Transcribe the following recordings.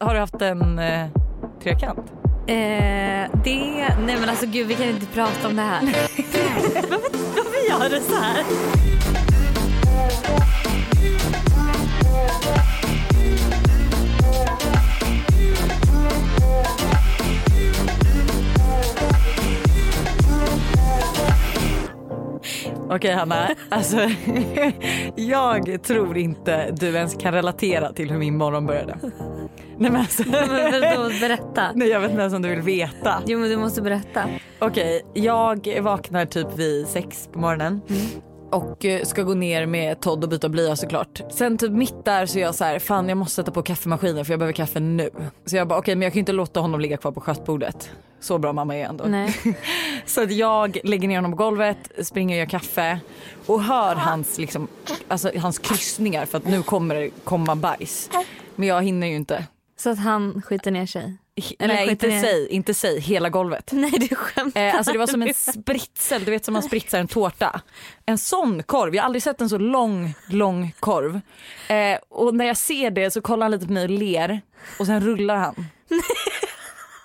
Har du haft en eh, trekant? Eh, det, nej men alltså gud vi kan inte prata om det här. varför, varför gör du så här? Okej Hanna, alltså jag tror inte du ens kan relatera till hur min morgon började. Nej men alltså, vadå, berätta. nej, jag vet inte ens om du vill veta. Jo men du måste berätta. Okej, jag vaknar typ vid sex på morgonen. Och eh, ska gå ner med Todd och byta blöja såklart. Sen typ mitt där så är jag så här, fan jag måste sätta på kaffemaskinen för jag behöver kaffe nu. Så jag bara okej men jag kan inte låta honom ligga kvar på skötbordet. Så bra mamma är jag ändå. Nej. Så att jag lägger ner honom på golvet, springer och gör kaffe och hör hans, liksom, alltså, hans kryssningar för att nu kommer det komma bajs. Men jag hinner ju inte. Så att han skiter ner sig. Eller Nej inte ner. säg, inte säg, hela golvet. Nej du skämtar. Eh, alltså det var som en spritsel, du vet som man spritsar en tårta. En sån korv, jag har aldrig sett en så lång, lång korv. Eh, och när jag ser det så kollar han lite på mig och ler och sen rullar han.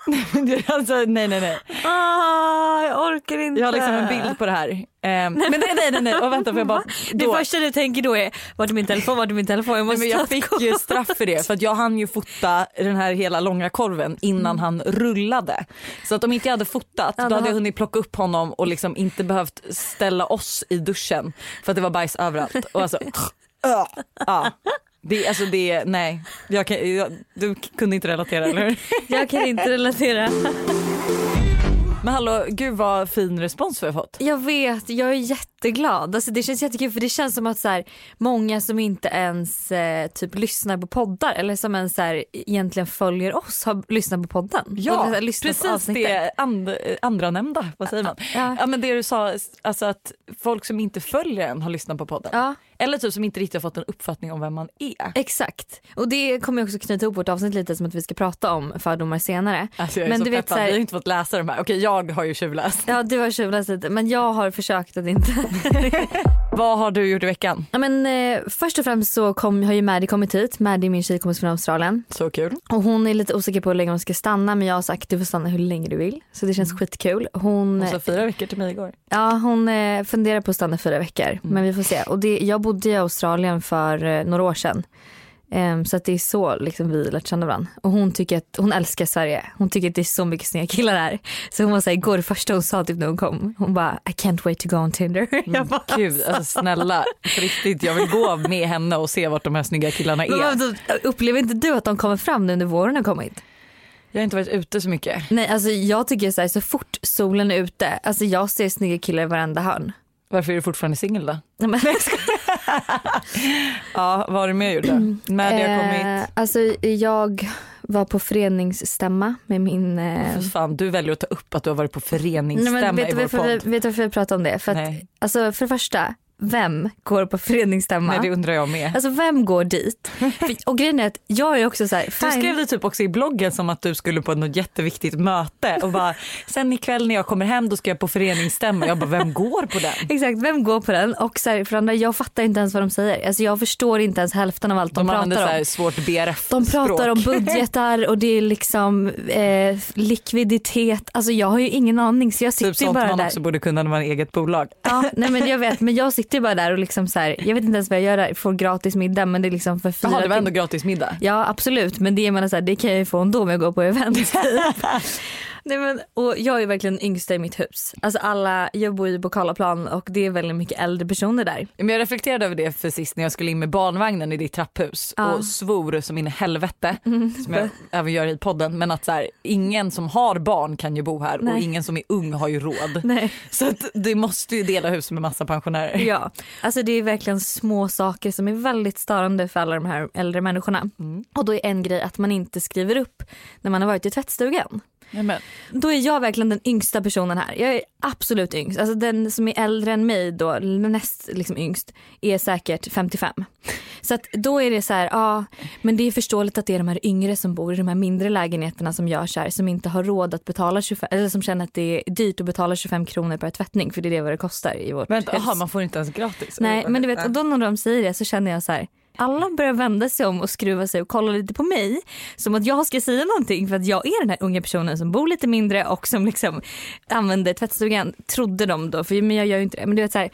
Nej. alltså, nej nej nej. Ah, jag orkar inte. Jag har liksom en bild på det här. Eh, men nej nej nej, nej. Och vänta för jag bara, Det första du tänker då är vart är min telefon, vart är min telefon? Jag nej, måste men jag fick ju straff för det för att jag hann ju fota den här hela långa korven innan han rullade. Så att om inte jag hade fotat Ja, då hade jag hunnit plocka upp honom och liksom inte behövt ställa oss i duschen för att det var bajs överallt. Och alltså, ja. Det, alltså det, nej. Jag kan, jag, du kunde inte relatera eller hur? Jag kan inte relatera. Men hallå, gud vad fin respons vi har fått. Jag vet, jag är jätteglad. Alltså det känns jättekul för det känns som att så här, många som inte ens eh, typ lyssnar på poddar eller som ens så här, egentligen följer oss har lyssnat på podden. Eller, lyssnat på precis det and, andra nämnda. vad säger man? Ja. Ja men det du sa, alltså att folk som inte följer en har lyssnat på podden. Ja, Eller typ som inte riktigt har fått en uppfattning om vem man är. exakt. Och det kommer jag också knyta ihop vårt avsnitt lite som att vi ska prata om fördomar senare. Alltså jag är Men så du vet så här- vi har inte fått läsa de här. Okej jag har ju tjuvläst. Ja du har tjuvläst lite men jag har försökt att inte. Vad har du gjort i veckan? ja, men, eh, först och främst så kom, har ju Maddie kommit hit. Maddie är min tjejkompis från Australien. Så kul. Och hon är lite osäker på hur länge hon ska stanna men jag har sagt du får stanna hur länge du vill. Så det känns skitkul. Hon, Och så fyra veckor till mig igår. ja, hon eh, funderar på att stanna fyra veckor men vi får se. Och det, jag bodde i Australien för eh, några år sedan. Ehm, så att det är så liksom, vi lärt känna varandra. Och hon, tycker att, hon älskar Sverige. Hon tycker att det är så mycket snygga killar här. Så hon var såhär, igår det första hon sa typ när hon kom. Hon bara I can't wait to go on Tinder. Jag bara, Gud alltså snälla, på riktigt jag vill gå med henne och se vart de här snygga killarna Men är. vadå, upplever inte du att de kommer fram nu när våren har kommit? Jag har inte varit ute så mycket. Nej alltså jag tycker så, här, så fort solen är ute, alltså jag ser snygga killar i varenda hörn. Varför är du fortfarande singel då? Nej, men- Ja, vad har du mer gjort då? Maddie har Eh, kommit. alltså jag var på föreningsstämma med min... Eh... För fan, du väljer att ta upp att du har varit på Nej, föreningsstämma men vet, i vår vi- podd. vet du varför jag pratar om det? För att, Nej. alltså, för det första, vem går på föreningsstämma? Nej, det undrar jag med. Alltså vem går dit? Och grejen är att jag är också så här, Du skrev det typ också i bloggen som att du skulle på något jätteviktigt möte och bara sen ikväll när jag kommer hem då ska jag på föreningsstämma. Jag bara vem går på den? Exakt, vem går på den? Och så här, för andra, jag fattar inte ens vad de säger. Alltså jag förstår inte ens hälften av allt de, De använder pratar om. här svårt BRF De pratar om budgetar och det är liksom eh, likviditet. Alltså jag har ju ingen aning så jag Typ sitter ju sånt bara man där. också borde kunna när man har eget bolag. Ja, nej men jag vet men jag sitter ju bara där och liksom så här, jag vet inte ens vad jag gör där, får gratis middag men det är liksom för fyra Jaha, det var ändå gratis middag. Ja absolut men det, är man så här, det kan jag ju få ändå om jag går på event. Nej, men, och jag är verkligen yngsta i mitt hus. Alltså alla, jag bor i Bokalaplan och det är väldigt mycket äldre personer där. Men jag reflekterade över det för sist när jag skulle in med barnvagnen i ditt trapphus Ja. och svor som in i helvete som jag även gör i podden men att så här, ingen som har barn kan ju bo här och Nej. ingen som är ung har ju råd. Nej. Så att du måste ju dela hus med massa pensionärer. Ja, alltså det är verkligen små saker som är väldigt störande för alla de här äldre människorna. Och då är en grej att man inte skriver upp när man har varit i tvättstugan. Ja, men, Då är jag verkligen den yngsta personen här. Jag är absolut yngst. Alltså den som är äldre än mig då, näst liksom yngst, är säkert 55. Så att då är det så här, ja men det är förståeligt att det är de här yngre som bor i de här mindre lägenheterna som gör så här, som inte har råd att betala 25, eller som känner att det är dyrt att betala 25 kronor per tvättning för det är det vad det kostar i vårt vänta, aha, man får inte ens gratis? Nej men du vet, och då när de säger det så känner jag så här, alla börjar vända sig om och skruva sig och kolla lite på mig. Som att jag ska säga någonting för att jag är den här unga personen som bor lite mindre och som liksom använder tvättstugan. Trodde de då, för men jag gör ju inte det. Men du vet så här,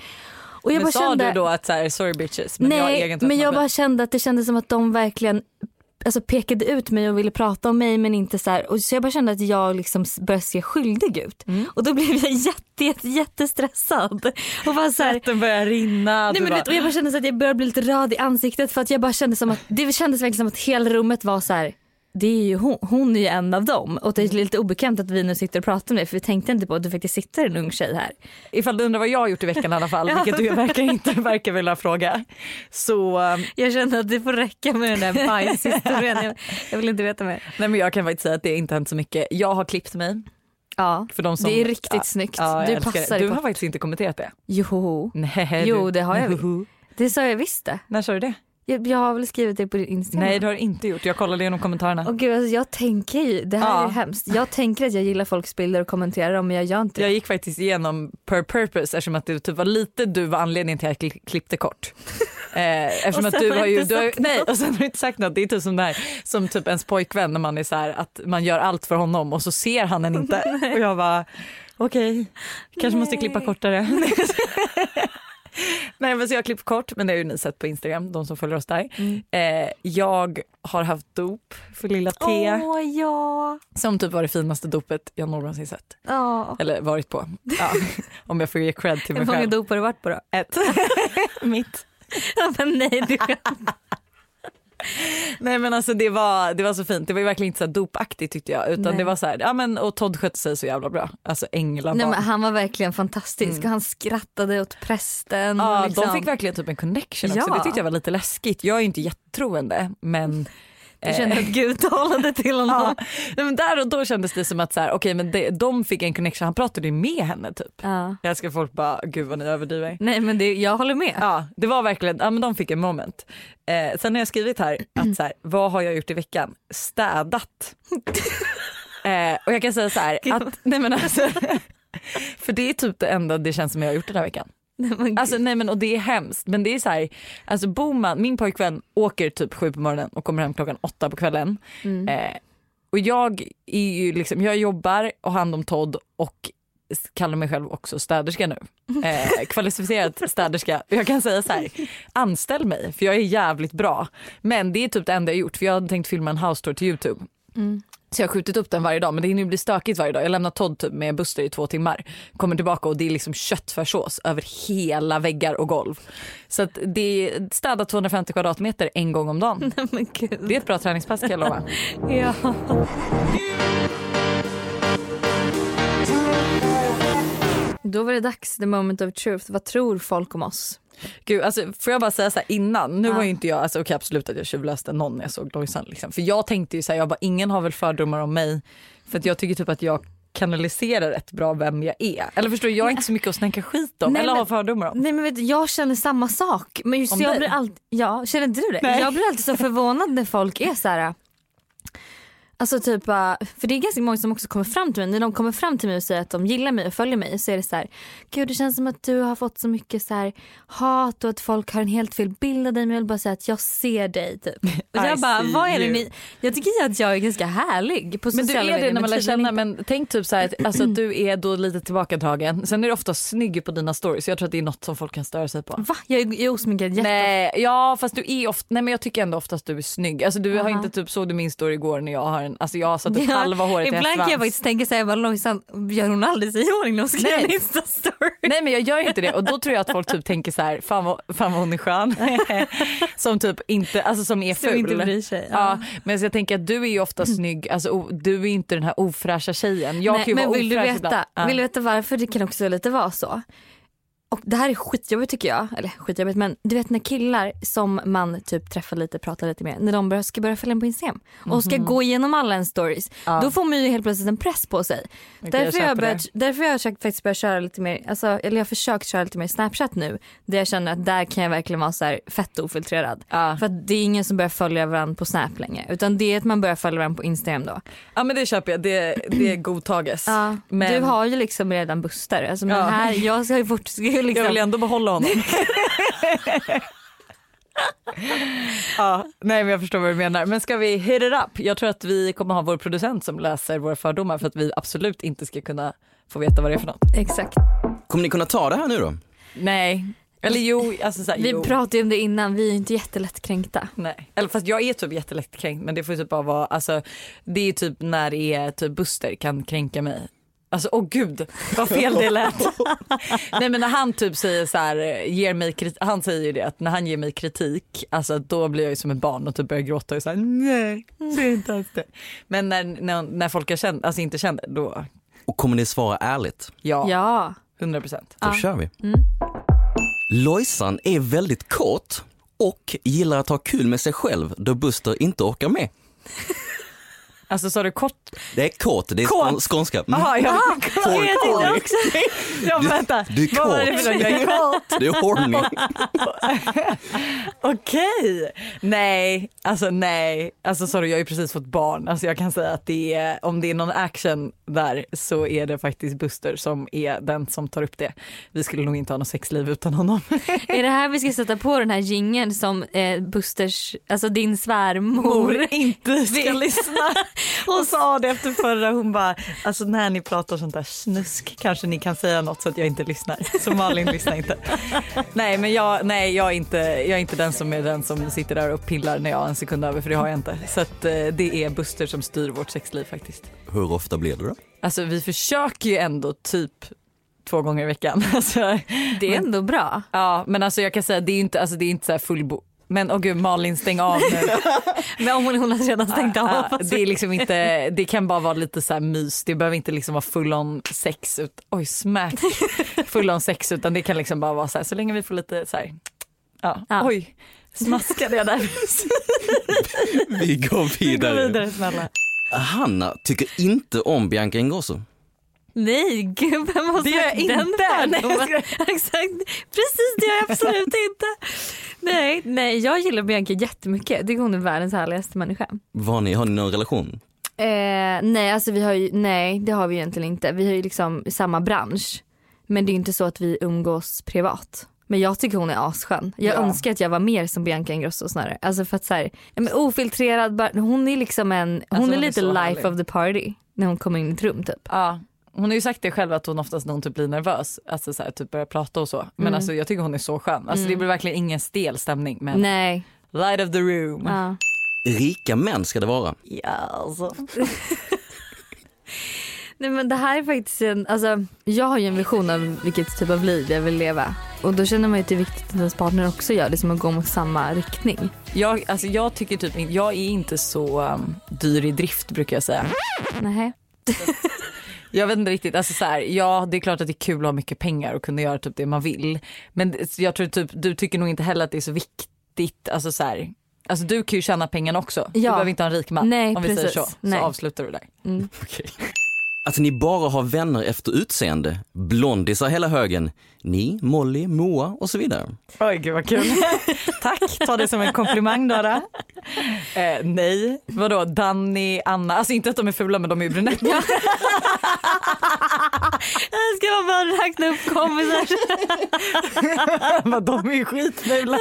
och jag men bara sa kände, du då att så här, sorry bitches men nej, jag har egen men jag bara kände att det kändes som att de verkligen alltså pekade ut mig och ville prata om mig men inte så här, och så jag bara kände att jag liksom började se skyldig ut. Mm. Och då blev jag jätte, jätte, jättestressad. Och bara så här, Svetten började rinna. Nej, men bara... och jag bara kände så att jag började bli lite röd i ansiktet för att jag bara kände som att det kändes verkligen som att hela rummet var så här det är ju hon, hon är ju en av dem och det är lite obekvämt att vi nu sitter och pratar med dig för vi tänkte inte på att det faktiskt sitter en ung tjej här. Ifall du undrar vad jag har gjort i veckan i alla fall, vilket du verkar inte verkar vilja fråga. Så... Um, jag känner att det får räcka med den där bajshistorien, jag, jag vill inte veta mer. Nej men jag kan faktiskt säga att det inte hänt så mycket. Jag har klippt mig. Ja, För de som, det är riktigt ja, snyggt. Ja, du passar Du har faktiskt inte kommenterat det. Jo, Nej, jo det har jag. Det sa jag visst det. När sa du det? Jag, jag har väl skrivit det på din Instagram? Nej det har du inte gjort, jag kollade igenom kommentarerna. Och gud, alltså, jag tänker ju, det här ja. är hemskt. Jag tänker att jag gillar folks bilder och kommenterar dem men jag gör inte det. Jag gick faktiskt igenom per purpose eftersom att det typ var lite du var anledningen till att jag klippte kort. Eh, eftersom att du har ju, du har, nej och sen har du inte sagt något. Det är typ som, där, som typ ens pojkvän när man är så här, att man gör allt för honom och så ser han en inte. och jag bara okej, okay, kanske nej. måste klippa kortare. Nej men så jag har klippt kort men det har ju ni sett på Instagram, de som följer oss där. Mm. Eh, jag har haft dop för lilla T. Oh, ja. Som typ var det finaste dopet jag någonsin sett. Oh. Eller varit på. Ja, om jag får ge cred till mig själv. Hur många dop har du varit på då? Ett. Mitt. Ja, men nej du Nej men alltså det var, det var så fint. Det var ju verkligen inte så dopaktigt tyckte jag. Utan Nej. det var så här, ja men och Todd skötte sig så jävla bra. Alltså änglar Nej, men Han var verkligen fantastisk mm. han skrattade åt prästen. Ja liksom. de fick verkligen typ en connection också. Ja. Det tyckte jag var lite läskigt. Jag är ju inte jättetroende men du kände att Gud talade till honom? Ja. Nej, men där och då kändes det som att så här, okay, men det, de fick en connection, han pratade ju med henne typ. Ja. Jag älskar folk bara, gud vad ni överdriver. Nej men det, jag håller med. Ja det var verkligen, ja men de fick en moment. Eh, sen har jag skrivit här att så här, vad har jag gjort i veckan? Städat. eh, och jag kan säga så här, att, nej men alltså, för det är typ det enda det känns som jag har gjort den här veckan. Nej, alltså nej men och det är hemskt men det är så här, alltså bor min pojkvän åker typ sju på morgonen och kommer hem klockan åtta på kvällen. Mm. Eh, och jag är ju liksom, jag jobbar och hand om Todd och kallar mig själv också städerska nu. Eh, kvalificerad städerska. Jag kan säga så här, anställ mig för jag är jävligt bra. Men det är typ det enda jag gjort för jag hade tänkt filma en house tour till Youtube. Mm. Så jag har skjutit upp den varje dag men det hinner bli stökigt varje dag. Jag lämnar Todd typ med Buster i två timmar. Kommer tillbaka och det är liksom köttfärssås över hela väggar och golv. Så att det är städa 250 kvadratmeter en gång om dagen. det är ett bra träningspass kan jag lova. ja. Då var det dags, the moment of truth. Vad tror folk om oss? Gud, alltså, får jag bara säga så här innan, nu ja. var ju inte jag, alltså, okay, absolut att jag tjuvläste någon när jag såg Lojsan. Liksom. För jag tänkte ju så här, jag bara, ingen har väl fördomar om mig. För att jag tycker typ att jag kanaliserar rätt bra vem jag är. Eller förstår du, jag är inte så mycket att snacka skit om nej, eller men, ha fördomar om. Nej men vet du, jag känner samma sak. Men just jag blir alltid, ja, känner du det? Nej. Jag blir alltid så förvånad när folk är så här Alltså typ, för det är ganska många som också kommer fram till mig. När de kommer fram till mig och säger att de gillar mig och följer mig så är det så här, gud det känns som att du har fått så mycket så här, hat och att folk har en helt fel bild av dig. Men jag vill bara säga att jag ser dig typ. Och jag bara, vad är det ni? Jag tycker att jag är ganska härlig på sociala medier. Men du är det när man lär känna, men tänk typ så här, alltså, att du är då lite tillbakadragen. Sen är du ofta snygg på dina stories. Jag tror att det är något som folk kan störa sig på. Va? Jag är osminkad jätte Nej, ja fast du är ofta, nej men jag tycker ändå oftast du är snygg. Alltså du uh -huh. har inte typ, såg du min story igår när jag har en, alltså jag har satt upp ja, halva håret i Ibland kan jag faktiskt tänka såhär, bara, långsamt, gör hon aldrig sig i ordning när hon skriver en instastory? Nej men jag gör inte det och då tror jag att folk typ tänker så här, fan vad, fan vad hon är skön. som typ inte, alltså som är ful. Som inte bryr sig. Ja. ja. men så jag tänker att du är ju ofta snygg, alltså du är inte den här ofräscha tjejen. Jag Nej, kan ju men vara vill du, veta, ja. vill du veta varför det kan också lite vara så? Och det här är skitjobbigt tycker jag. Eller skitjobbigt men du vet när killar som man typ träffar lite, pratar lite med, när de ska börja följa en på Instagram och ska mm -hmm. gå igenom alla en stories. Ja. Då får man ju helt plötsligt en press på sig. Okay, därför, jag, jag börjat, därför jag faktiskt börjat köra lite mer, alltså, eller jag har försökt köra lite mer snapchat nu. Där jag känner att där kan jag verkligen vara så här fett ofiltrerad. Ja. För att det är ingen som börjar följa varandra på snap längre. Utan det är att man börjar följa varandra på Instagram då. Ja men det köper jag, det, det godtages. Ja. Men... Du har ju liksom redan Buster. Alltså, men här, jag ska ju fort, liksom... Jag vill ändå behålla honom. ja, nej men jag förstår vad du menar. Men ska vi hit it up? Jag tror att vi kommer ha vår producent som läser våra fördomar för att vi absolut inte ska kunna få veta vad det är för något. Exakt. Kommer ni kunna ta det här nu då? Nej, eller jo, alltså så här, Vi jo. pratade ju om det innan, vi är ju inte jättelätt kränkta. Nej, eller fast jag är typ jättelätt kränkt men det får ju typ bara vara, alltså det är typ när det är typ Buster kan kränka mig. Alltså åh gud vad fel det lät. Nej men när han typ säger så här, ger mig kritik, han säger ju det att när han ger mig kritik, alltså då blir jag ju som ett barn och typ börjar gråta och så här, nej, säg inte alls det. Men när, när, när folk är känd, alltså inte känner, då Och kommer ni svara ärligt? ja, Ja. 100 procent. Då kör vi. Lojsan är väldigt kort och gillar att ha kul med sig själv då Buster inte orkar med. Alltså sa du kort? Det är kort, det är Kåt? skån- skånska. Mm. Jaha, jag, Kåt, jag tänkte kåt. också. Ja, vänta. du är Vad var det kåt. för något? Jag är kåt. Horny. Okej. Nej, alltså nej. Alltså sorry, jag har ju precis fått barn. Alltså jag kan säga att det är, om det är någon action där så är det faktiskt Buster som är den som tar upp det. Vi skulle nog inte ha något sexliv utan honom. Är det här vi ska sätta på den här jingeln som eh, Busters, alltså din svärmor. Mor inte ska lyssna. Hon sa det efter förra, hon bara, alltså när ni pratar sånt där snusk kanske ni kan säga något så att jag inte lyssnar. Så Malin lyssnar inte. Nej men jag, nej, jag, är inte, jag är inte den som är den som sitter där och pillar när jag har en sekund över för det har jag inte. Så att, eh, det är Buster som styr vårt sexliv faktiskt. Hur ofta blir det då? Alltså vi försöker ju ändå typ två gånger i veckan. Alltså, Det är ändå bra. ja men alltså jag kan säga det är inte, alltså, det är inte så här fullbo men åh gud Malin stäng av nu. Men om hon, hon har redan stängt av. Ja, det är liksom inte, det kan bara vara lite så här mys. Det behöver inte liksom vara full on sex. Ut, oj smack. Full on sex utan det kan liksom bara vara så här så länge vi får lite så här. Ja. Ja. Oj smaskade jag där. Vi går Gå vidare. vidare snälla. Hanna tycker inte om Bianca Ingrosso. Nej, gud vem har Det gör jag sagt den inte. Nej, jag? Exakt, precis det gör jag absolut inte. Nej, nej, jag gillar Bianca jättemycket. Jag tycker hon är världens härligaste människa. Var ni, har ni någon relation? Eh, nej, alltså vi har ju, nej det har vi egentligen inte. Vi har ju liksom samma bransch. Men det är inte så att vi umgås privat. Men jag tycker hon är asskön. Jag Ja. önskar att jag var mer som Bianca Ingrosso snarare. Alltså för att så här, men ofiltrerad, hon är liksom en, hon Alltså, är hon är lite så life härlig. of the party när hon kommer in i ett rum typ. Ja. Hon har ju sagt det själv att hon oftast när hon typ blir nervös, alltså så här, typ börjar prata och så. Men Mm. alltså jag tycker hon är så skön. Alltså det blir verkligen ingen stel stämning men Nej. light of the room. Ja. Rika män ska det vara. Ja, alltså. Nej men det här är faktiskt en, alltså jag har ju en vision av vilket typ av liv jag vill leva. Och då känner man ju att det är viktigt att ens partner också gör det, som att gå mot samma riktning. Jag, alltså jag tycker typ jag är inte så um, dyr i drift brukar jag säga. Nej. Jag vet inte riktigt, alltså så här, ja det är klart att det är kul att ha mycket pengar och kunna göra typ det man vill. Men jag tror typ, du tycker nog inte heller att det är så viktigt, alltså så här, alltså du kan ju tjäna pengarna också. Du Ja. behöver inte ha en rik man Nej, om vi säger så. Så Nej. avslutar du där. Mm. Att ni bara har vänner efter utseende, blondisar hela högen, ni, Molly, Moa och så vidare. Oj gud vad kul. Tack, ta det som en komplimang Dara. Eh, nej, vadå Danny, Anna, alltså inte att de är fula men de är ju brunetter. Jag ska bara räkna upp kompisar. men de är ju skitfula.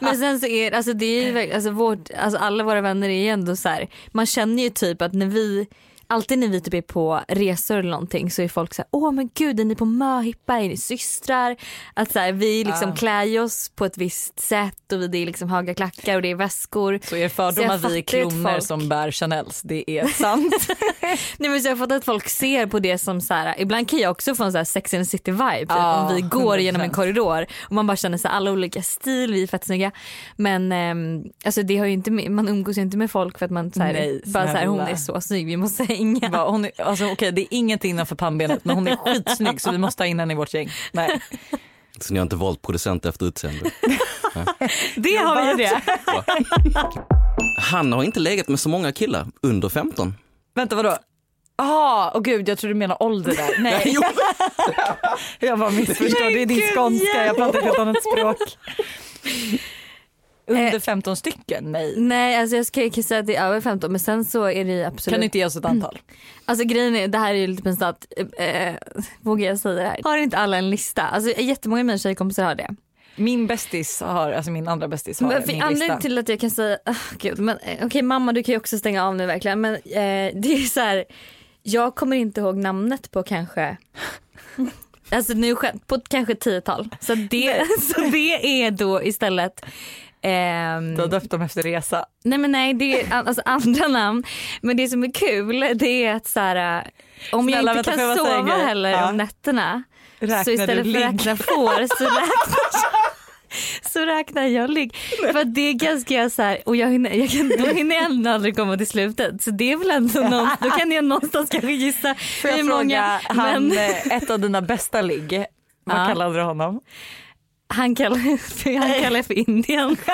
Men sen så är alltså det är ju alltså vårt, alltså alla våra vänner är ju ändå så här, man känner ju typ att när vi Alltid när vi typ är på resor eller någonting så är folk så här, åh men gud är ni på möhippa, är ni systrar? Att så här, vi liksom Ja. klär oss på ett visst sätt och det är liksom höga klackar och det är väskor. Så er fördom att vi är fattar folk- som bär Chanels, det är sant. Nej men så jag har fått att folk ser på det som så här, ibland kan jag också få en så här sex and the city vibe typ, Ja, om vi går 100%. genom en korridor och man bara känner så här, alla olika stil, vi är fett snygga. Men ehm, alltså det har inte man umgås ju inte med folk för att man så här, Nej, bara så här, hon är så snygg, vi måste hänga. Bara, hon är, alltså, okej, det är ingenting innanför pannbenet men hon är skitsnygg så vi måste ha in henne i vårt gäng. Nej. Så ni har inte valt producent efter utseende. Det har vi ju det. Han har inte legat med så många killar under 15. Vänta vadå? Jaha, åh gud jag tror du menar ålder där. Nej. Jag bara missförstår, det är din skånska, jag pratar ett helt annat språk. Under Eh. 15 stycken? Nej. Nej alltså jag ska inte säga att det är över 15 men sen så är det absolut. Kan du inte ge oss ett antal? Alltså grejen är, det här är ju lite pinsamt, eh, vågar jag säga det här? Har inte alla en lista? Alltså jättemånga av mina tjejkompisar har det. Min bästis har, alltså min andra bästis har Men för min anledningen lista. till att jag kan säga, oh, gud, men eh, okej mamma du kan ju också stänga av nu verkligen men eh, det är så här, jag kommer inte ihåg namnet på kanske Alltså nu på kanske tiotal. Så det, så det är då istället ehm, Du har döpt dem efter resa. Nej men nej det är alltså andra namn. Men det som är kul det är att så här, om Snälla, jag inte vänta, jag kan en sova heller Ja. om nätterna Räknar så istället för att räkna får så räknar jag, så räknar jag ligg. För det är ganska så här, och jag hinner, jag kan, då hinner jag ändå aldrig komma till slutet. Så det är väl ändå någon, då kan jag någonstans kanske gissa Får jag hur fråga, många. han, Men eh, ett av dina bästa ligg, vad Ja. kallade du honom? Han kallar, han kallar för Indien.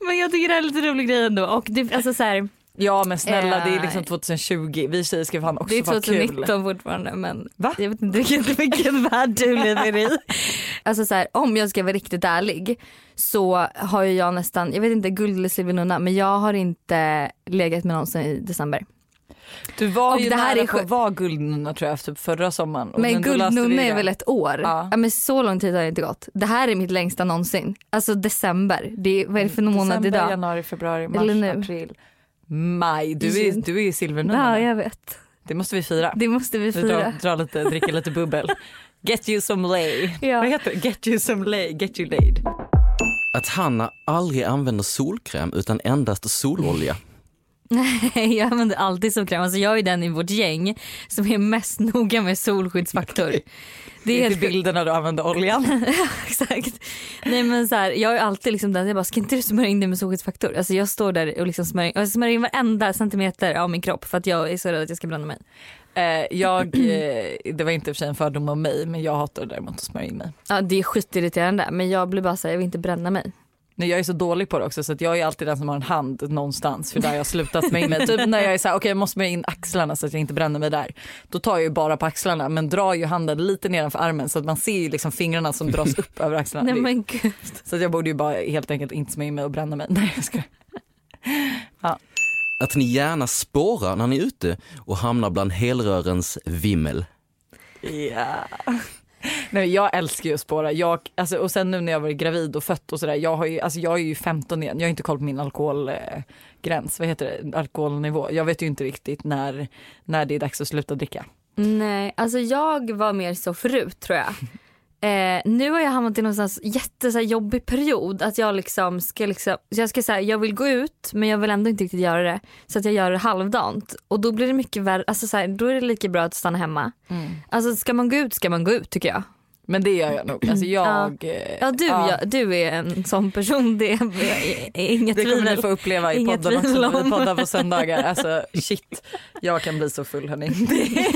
Men jag tycker det är lite rolig grej ändå. Och det, alltså så här, Ja men snälla det är Eh, liksom 2020, vi tjejer ska fan också Det är vara kul. 2019 fortfarande men Va? jag vet inte riktigt vilken värld du lever i. Alltså så här, om jag ska vara riktigt ärlig så har ju jag nästan, jag vet inte guld eller silvernunna men jag har inte legat med någon sen i december. Du var Och ju det här nära är på att vara guldnunna tror jag typ förra sommaren. Och Men guldnunna är väl ett år? Ja. Ja. men så lång tid har det inte gått. Det här är mitt längsta någonsin. Alltså december. Det är, vad är det för månad December, idag? januari, februari, mars, Eller nu. april, maj. Du är, du är ju silvernunna. Ja jag vet. Det måste vi fira. Det måste vi Vi drar, fira. drar lite, dricker lite bubbel. Get you some lay. Ja. Vad heter det? Get you some lay, get you laid. Att Hanna aldrig använder solkräm utan endast sololja. Jag använder alltid solkräm. Alltså jag är den i vårt gäng som är mest noga med solskyddsfaktor. Det är helt bilden när du använder oljan. Exakt. Nej men så här, jag är alltid liksom den, jag bara ska inte du smörja in det med solskyddsfaktor? Alltså jag står där och liksom smörjer, jag smörjer in varenda centimeter av min kropp för att jag är så rädd att jag ska bränna mig. Eh, jag, eh, det var inte för sig en fördom av mig men jag hatar däremot att smörja in mig. Ja det är skitirriterande men jag blir bara såhär, jag vill inte bränna mig. Nej, jag är så dålig på det också så att jag är alltid den som har en hand någonstans för där jag har slutat mig. Typ när jag är såhär, okej jag måste smörja in axlarna så att jag inte bränner mig där. Då tar jag ju bara på axlarna men drar ju handen lite nedanför armen så att man ser ju liksom fingrarna som dras upp över axlarna. Nej men gud. Så att jag borde ju bara helt enkelt inte smörja in mig och bränna mig. Nej jag skojar. Att ni gärna spårar när ni är ute och hamnar bland helrörens vimmel. Ja. Nej, jag älskar ju att spåra. Jag, alltså, och sen nu när jag varit gravid och fött och sådär. Jag, har ju, alltså, jag är ju 15 igen. Jag har inte koll på min alkoholgräns. Vad heter det? Alkoholnivå. Jag vet ju inte riktigt när, när det är dags att sluta dricka. Nej alltså jag var mer så förut tror jag. Eh, nu har jag hamnat i någon jätte så jobbig period att jag liksom ska liksom, så jag ska säga jag vill gå ut men jag vill ändå inte riktigt göra det. Så att jag gör det halvdant och då blir det mycket värre, alltså så här, då är det lika bra att stanna hemma. Alltså ska man gå ut ska man gå ut tycker jag. Men det gör jag nog. Alltså, jag, eh, Ja du, Ja, du är en sån person, det är, är inget Det kommer ni få uppleva i podden också. Vi poddar på söndagar. Alltså shit, jag kan bli så full hörni.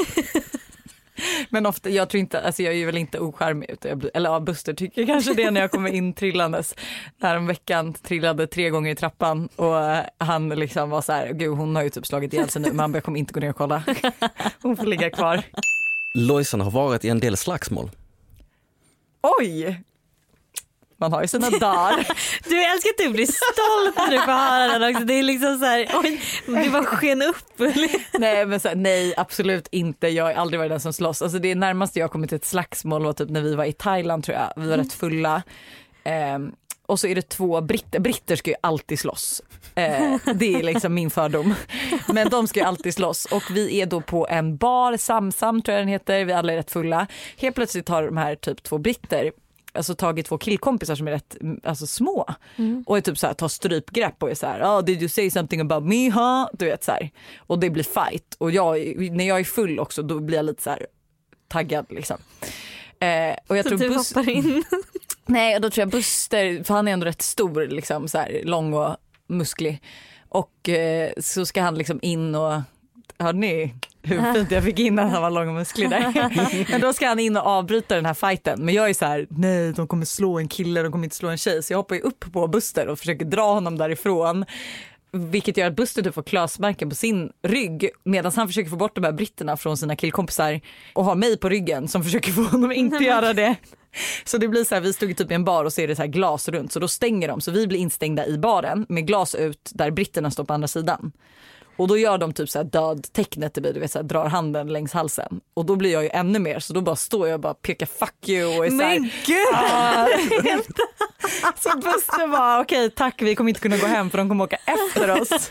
Men ofta, jag tror inte, alltså jag är ju väl inte ocharmig utan jag blir, eller ja, Buster tycker kanske det när jag kommer in trillandes. Här om veckan trillade tre gånger i trappan och eh, han liksom var så här, gud hon har ju typ slagit ihjäl sig nu men jag kommer inte gå ner och kolla. Hon får ligga kvar. Lojsan har varit i en del slagsmål. Oj! Man har ju sina dagar. Du älskar att du blir stolt när du får höra den också. Det är liksom så här, oj, du bara sken upp. nej men så här, nej absolut inte, jag har aldrig varit den som slåss. Alltså det närmaste jag kommit till ett slagsmål var typ när vi var i Thailand tror jag, vi var rätt fulla. Ehm, och så är det två britter, britter ska ju alltid slåss. Eh, det är liksom min fördom. Men de ska ju alltid slåss och vi är då på en bar, Samsam tror jag den heter, vi alla är rätt fulla. Helt plötsligt har de här typ två britter alltså tagit två killkompisar som är rätt mm, alltså, små och är typ så här, tar strypgrepp och är så här, oh, did you say something about me huh? Du vet så här. Och det blir fight och jag, när jag är full också då blir jag lite så här taggad liksom. Eh, och jag Så tror du Bus- hoppar in. Nej, och då tror jag Buster, för han är ändå rätt stor, liksom, så här, lång och musklig. Och eh, så ska han liksom in och, hörde ni hur fint jag fick in att han var lång och musklig där? Men då ska han in och avbryta den här fighten. Men jag är så här, nej de kommer slå en kille, de kommer inte slå en tjej. Så jag hoppar ju upp på Buster och försöker dra honom därifrån. Vilket gör att Buster typ får klösmärken på sin rygg medan han försöker få bort de här britterna från sina killkompisar och har mig på ryggen som försöker få honom att inte göra det. Så det blir så här, vi stod typ i en bar och så är det så här glas runt så då stänger de så vi blir instängda i baren med glas ut där britterna står på andra sidan. Och då gör de typ så här dödtecknet, typ, du vet, så här, drar handen längs halsen. Och då blir jag ju ännu mer så då bara står jag och bara pekar fuck you och är så här, Men gud! "Ah." Så Buster bara okej tack vi kommer inte kunna gå hem för de kommer åka efter oss.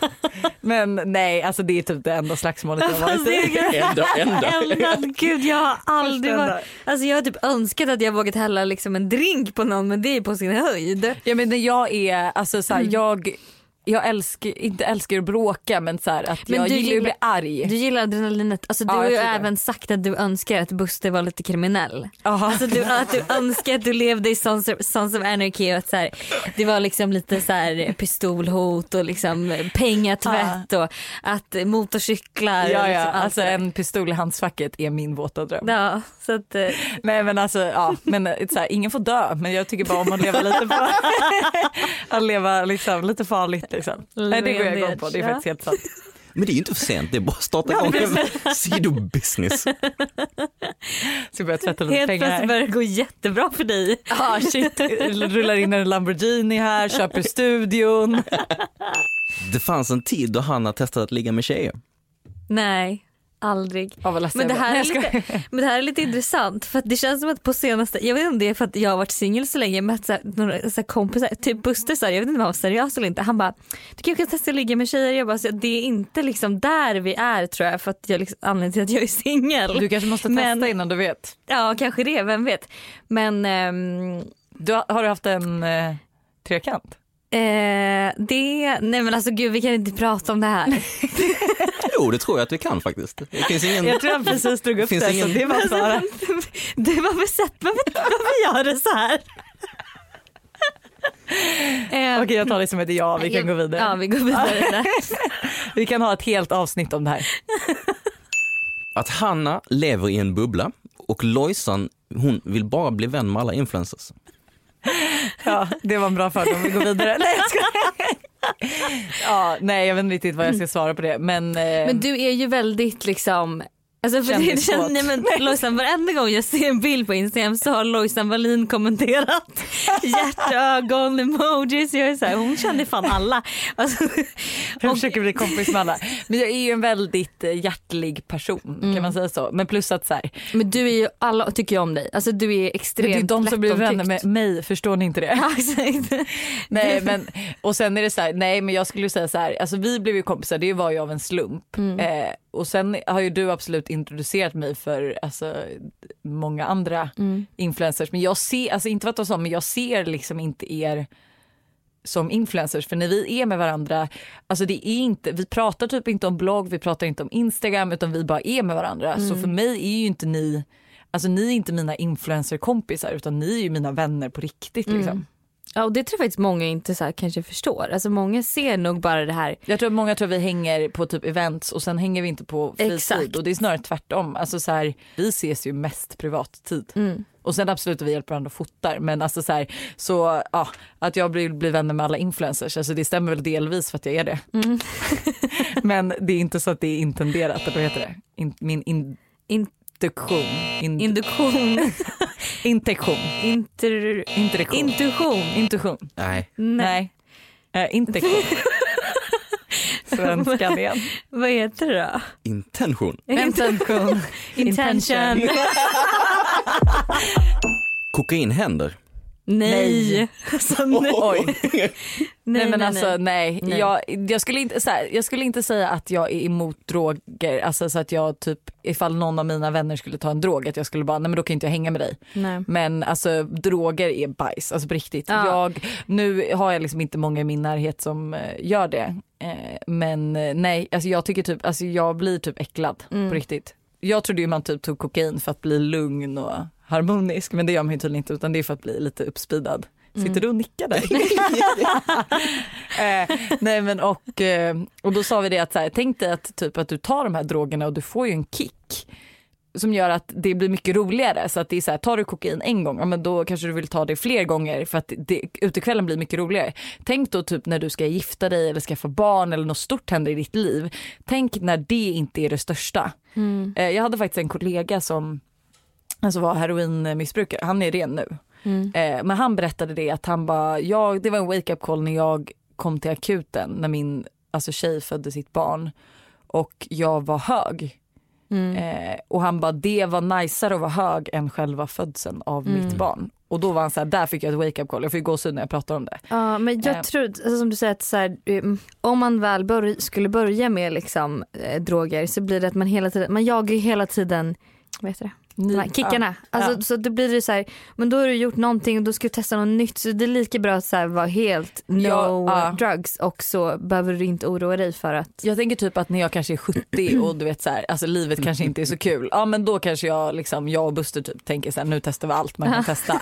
Men nej alltså det är typ det enda slagsmålet jag har varit i. Ändå, ändå. Ända, gud jag har aldrig varit, alltså jag har typ önskat att jag vågat hälla liksom en drink på någon men det är på sin höjd. Ja men jag är alltså så här, Mm. jag jag älskar, inte älskar att bråka men så att Men jag du gillar att bli arg. Du gillar adrenalinet, alltså du Ja, har ju även sagt att du önskar att Buster var lite kriminell. Aha. Alltså du, att du önskar att du levde i Sons of, Sons of Anarchy och att så här, det var liksom lite så här pistolhot och liksom pengatvätt och att motorcyklar. Ja ja, liksom allt alltså en pistol i handskfacket är min våta dröm. Ja, så att, eh, Nej men alltså ja, men eh, så här, ingen får dö men jag tycker bara om att leva lite på, att leva liksom lite farligt liksom. Nej det går jag igång på, det är faktiskt helt sant. Men det är ju inte för sent, det är bara att starta igång en sidobusiness. Ska börja tvätta lite helt pengar plötsligt här. börjar det gå jättebra för dig. Ah, shit, rullar in en Lamborghini här, köper studion. Det fanns en tid då Hanna testade att ligga med tjejer. Nej, aldrig. Ledsen Men det, här är lite, men det här är lite intressant för att det känns som att på senaste, jag vet inte om det är för att jag har varit singel så länge, med så här, några så här kompisar, typ Buster så här, jag vet inte om han var seriös eller inte, han bara du kanske testa att ligga med tjejer, jag bara så, det är inte liksom där vi är tror jag för att jag liksom, anledningen till att jag är singel. Du kanske måste testa Men- innan du vet. Ja kanske det, vem vet. Men ehm, Du, har har du haft en eh, trekant? Eh, det, nej men alltså gud vi kan inte prata om det här. Jo, det tror jag att vi kan faktiskt. Det finns ingen... Jag tror han precis drog upp Finns det ingen- så det var Sara. Du varför sett varför, varför gör du så här? Eh, Okej jag tar det som ett ja, vi kan gå vidare. Ja vi går vidare. Vi kan ha ett helt avsnitt om det här. Att Hanna lever i en bubbla och Lojsan, hon vill bara bli vän med alla influencers. Ja, det var en bra fördom, vi går vidare. Nej, jag skojar. ja, nej jag vet inte riktigt vad jag ska svara på det men, eh, Men du är ju väldigt liksom Alltså för det känns, nej men Lojsan varenda gång jag ser en bild på Instagram så har Lojsan Wallin kommenterat hjärtögon, emojis, jag är så här, hon känner fan alla. Alltså, jag och, försöker bli kompis med alla. Men jag är ju en väldigt eh, hjärtlig person Mm. kan man säga så. Men plus att så här, men du är ju, alla tycker ju om dig, alltså du är det extremt är ju de som blir vänner med mig, förstår ni inte det? Nej men och sen är det så här, nej men jag skulle säga så här, alltså vi blev ju kompisar, det var ju av en slump. Eh, och sen har ju du absolut introducerat mig för alltså, många andra influencers. Men jag ser, alltså inte för att vara men jag ser liksom inte er som influencers för när vi är med varandra, alltså det är inte, vi pratar typ inte om blogg, vi pratar inte om Instagram utan vi bara är med varandra. Så för mig är ju inte ni, alltså ni är inte mina influencerkompisar utan ni är ju mina vänner på riktigt liksom. Ja och det tror jag faktiskt många inte så här kanske förstår. Alltså många ser nog bara det här Jag tror att många tror vi hänger på typ events och sen hänger vi inte på fritid Exakt. och det är snarare tvärtom. Alltså så här, vi ses ju mest privattid. Och sen absolut vi hjälper varandra och fotar men alltså så här, så ja, att jag blir, blir vänner med alla influencers, alltså det stämmer väl delvis för att jag är det. men det är inte så att det är intenderat, eller vad heter det? In, min In- induktion. In, induktion, intektion. inter, Interektion. intuition. Intuition. Nej. Nej. Eh, intektion. Svenskan igen. Vad heter det då? Intention. Intention. Intention. Kokain händer. Nej. Nej. Alltså, nej. Oj. Nej, Nej, men nej, alltså nej. nej. Nej. Jag, jag, skulle inte, så här, jag skulle inte säga att jag är emot droger, alltså så att jag typ ifall någon av mina vänner skulle ta en drog att jag skulle bara nej men då kan inte jag hänga med dig. Nej. Men alltså droger är bajs, alltså på riktigt. Ja. Jag, nu har jag liksom inte många i min närhet som eh, gör det. Eh, men eh, nej, alltså jag tycker typ, alltså jag blir typ äcklad Mm. på riktigt. Jag trodde ju man typ tog kokain för att bli lugn och harmonisk men det gör man ju tydligen inte utan det är för att bli lite uppspeedad. Sitter Mm. du och nickar där? eh, nej men och, eh, och då sa vi det att så här, tänk dig att, typ, att du tar de här drogerna och du får ju en kick som gör att det blir mycket roligare. Så att det är så här, tar du kokain en gång, ja, men då kanske du vill ta det fler gånger för att det, utekvällen blir mycket roligare. Tänk då typ när du ska gifta dig eller skaffa barn eller något stort händer i ditt liv. Tänk när det inte är det största. Mm. Eh, jag hade faktiskt en kollega som alltså var heroinmissbrukare, han är ren nu. Mm. Eh, men han berättade det att han bara, jag, det var en wake up call när jag kom till akuten när min alltså tjej födde sitt barn och jag var hög. Mm. Eh, och han bara det var najsare att vara hög än själva födseln av Mm. mitt barn. Och då var han så här, där fick jag ett wake up call. Jag fick gåshud när jag pratar om det. Ja men jag Eh. tror, alltså, som du säger att så här, um, om man väl bör, skulle börja med liksom, eh, droger så blir det att man hela tiden, man jagar ju hela tiden vad heter det? De här kickarna. Alltså, Ja. Så då blir det så här, men då har du gjort någonting och då ska du testa något nytt så det är lika bra att så här, vara helt no Ja, ja. drugs och så behöver du inte oroa dig för att Jag tänker typ att när jag kanske är 70 och du vet så här, alltså livet kanske inte är så kul. Ja men då kanske jag liksom, jag och Buster typ tänker så här, nu testar vi allt man kan testa.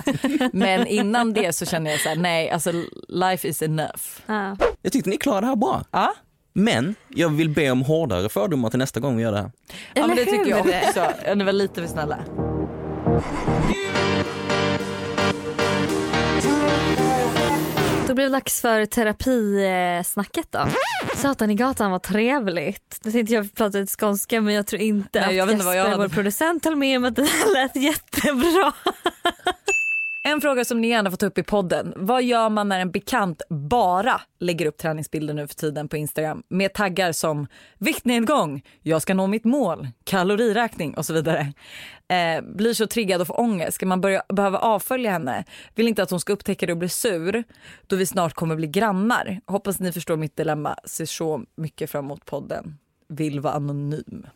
Men innan det så känner jag så här, nej alltså life is enough. ja. Jag tyckte ni klarade det här bra. Ja, Men jag vill be om hårdare fördomar till nästa gång vi gör det här. ja men det Eller tycker jag också. Ja, Ni var lite för snälla. Då blir det dags för terapisnacket då. Satan i gatan var trevligt. Nu tänkte jag prata lite skånska men jag tror inte Nej, att jag vet inte vad jag Jesper, hade- vår producent, höll med om att det lät jättebra. En fråga som ni gärna får ta upp i podden. Vad gör man när en bekant bara lägger upp träningsbilder nu för tiden på Instagram med taggar som viktnedgång, jag ska nå mitt mål, kaloriräkning och så vidare. Eh, blir så triggad och får ångest. Ska man börja, behöva avfölja henne? Vill inte att hon ska upptäcka det och bli sur då vi snart kommer bli grannar. Hoppas ni förstår mitt dilemma. Ser så mycket fram emot podden. Vill vara anonym.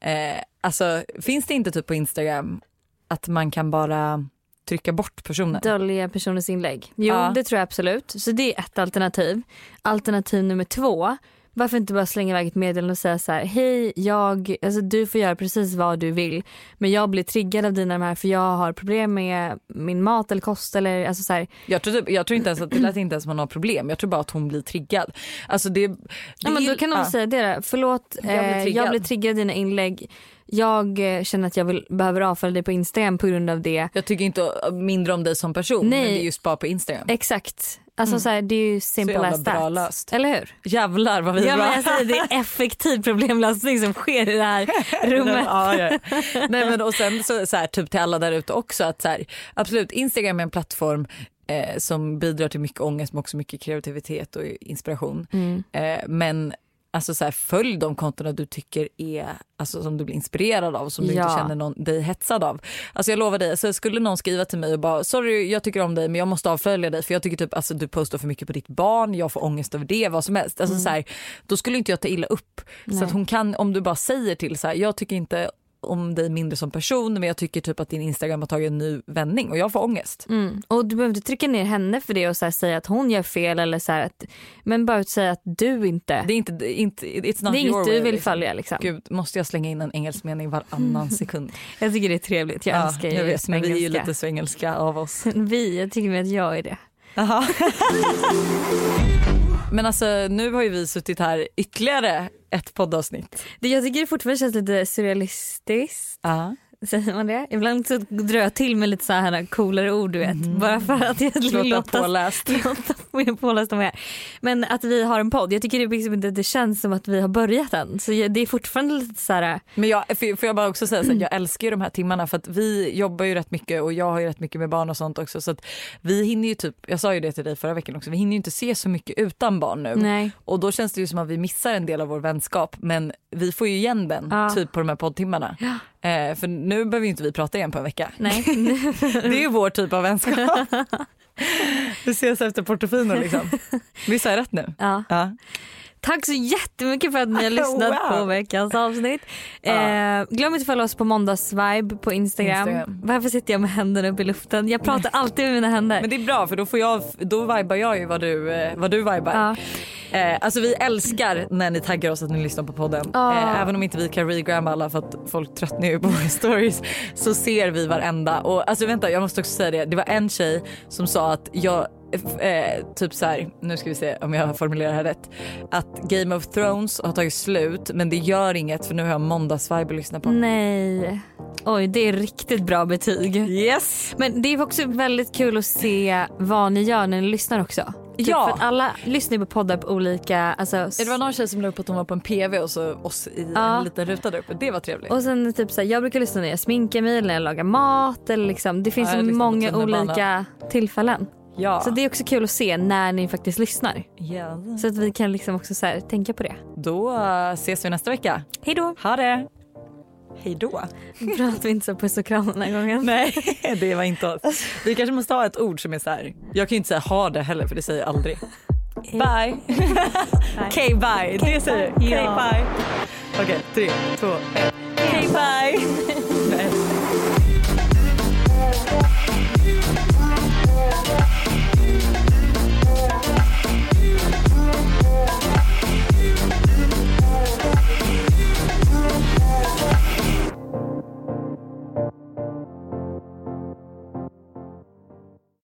Eh, alltså finns det inte typ på Instagram att man kan bara trycka bort personen? Dölja personens inlägg. Jo Ja. det tror jag absolut. Så det är ett alternativ. Alternativ nummer två. Varför inte bara slänga iväg ett meddelande och säga så här, hej jag, alltså du får göra precis vad du vill men jag blir triggad av dina de här för jag har problem med min mat eller kost eller alltså så här, Jag tror, typ, jag tror inte ens att det lät inte ens som hon har problem. Jag tror bara att hon blir triggad. Alltså det, det Ja men då kan hon ja. säga det då. Förlåt, Jag blir eh, triggad. jag blir triggad av dina inlägg. Jag eh, känner att jag vill, behöver avfölja dig på Instagram på grund av det. Jag tycker inte mindre om dig som person Nej. men det är just bara på Instagram. Exakt. Alltså så här, det är ju simple as that. löst. Eller hur? Jävlar vad vi Ja, är bra. men jag säger, det är effektiv problemlösning som sker i det här rummet. Ja, ja. Nej, men och sen så, så här, typ till alla där ute också att så här, absolut Instagram är en plattform eh, som bidrar till mycket ångest men också mycket kreativitet och inspiration. Mm. Eh, men alltså så här, följ de kontona du tycker är, alltså som du blir inspirerad av som du Ja. inte känner någon, dig hetsad av. Alltså jag lovar dig, så skulle någon skriva till mig och bara sorry jag tycker om dig men jag måste avfölja dig för jag tycker typ alltså du postar för mycket på ditt barn, jag får ångest över det, vad som helst. Alltså så här, då skulle inte jag ta illa upp. Så Nej. att hon kan, om du bara säger till så här, jag tycker inte om dig mindre som person men jag tycker typ att din Instagram har tagit en ny vändning och jag får ångest. Mm. Och du behöver inte trycka ner henne för det och så säga att hon gör fel eller så här att, men bara att säga att du inte, Det är inte, inte it's not det är inget du way, vill liksom. följa liksom. Gud, måste jag slänga in en engelsk mening varannan sekund? Jag tycker det är trevligt, jag älskar ju jag vet, men vi är ju lite svengelska av oss. Vi, jag tycker att jag är det. Men alltså nu har ju vi suttit här ytterligare ett poddavsnitt. det. Jag tycker det fortfarande känns lite surrealistiskt. Ja. Säger man det? Ibland så drar jag till med lite så här coolare ord du vet. Bara för att jag vill Låta påläst. låta mer påläst vad jag. Men att vi har en podd, jag tycker det, liksom inte, det känns som att vi har börjat än. Så det är fortfarande lite så här. Men jag, får jag bara också säga så här, jag älskar ju de här timmarna för att vi jobbar ju rätt mycket och jag har ju rätt mycket med barn och sånt också så att vi hinner ju typ, jag sa ju det till dig förra veckan också, vi hinner ju inte se så mycket utan barn nu. Nej. Och då känns det ju som att vi missar en del av vår vänskap men vi får ju igen den Ja. typ på de här poddtimmarna. Eh, för nu behöver inte vi prata igen på en vecka. Nej. Det är ju vår typ av vänskap. vi ses efter Portofino liksom. Visst har jag rätt nu? ja. Ja. Tack så jättemycket för att ni har lyssnat Wow. på veckans avsnitt. Ja. Eh, glöm inte att följa oss på måndagsvibe på Instagram. Instagram. Varför sitter jag med händerna upp i luften? Jag pratar alltid med mina händer. Men det är bra för då, får jag, då vibar jag ju vad du, eh, vad du vibar. Ja. Eh, alltså vi älskar när ni taggar oss att ni lyssnar på podden. Ja. Eh, även om inte vi kan regramma alla för att folk tröttnar ju på våra stories så ser vi varenda. Och alltså vänta jag måste också säga det. Det var en tjej som sa att jag Eh, typ så här, nu ska vi se om jag formulerar det här rätt. Att Game of Thrones har tagit slut men det gör inget för nu har jag måndagsvibe att lyssna på. Nej. Oj, det är riktigt bra betyg. Yes! Men det är också väldigt kul att se vad ni gör när ni lyssnar också. Typ Ja. För att alla lyssnar på poddar på olika... Alltså, Det var någon tjej som la upp att hon var på en PV och så oss i Ja. en liten ruta där uppe. Det var trevligt. och sen typ så här, jag brukar lyssna när jag sminkar mig eller när jag lagar mat. Eller liksom, det finns Ja, så många olika tillfällen. Ja. Så det är också kul att se när ni faktiskt lyssnar. Ja. Så att vi kan liksom också så tänka på det. Då eh, ses vi nästa vecka. Hej då! Ha det! Hej då. Bra att vi inte sa puss och kram den här gången. Nej, det var inte oss. Vi kanske måste ha ett ord som är så här. Jag kan ju inte säga ha det heller för det säger jag aldrig. Bye. Okej, bye. Det säger jag. Okej, Ja. bye. Okej, tre, två, ett. Okej, bye.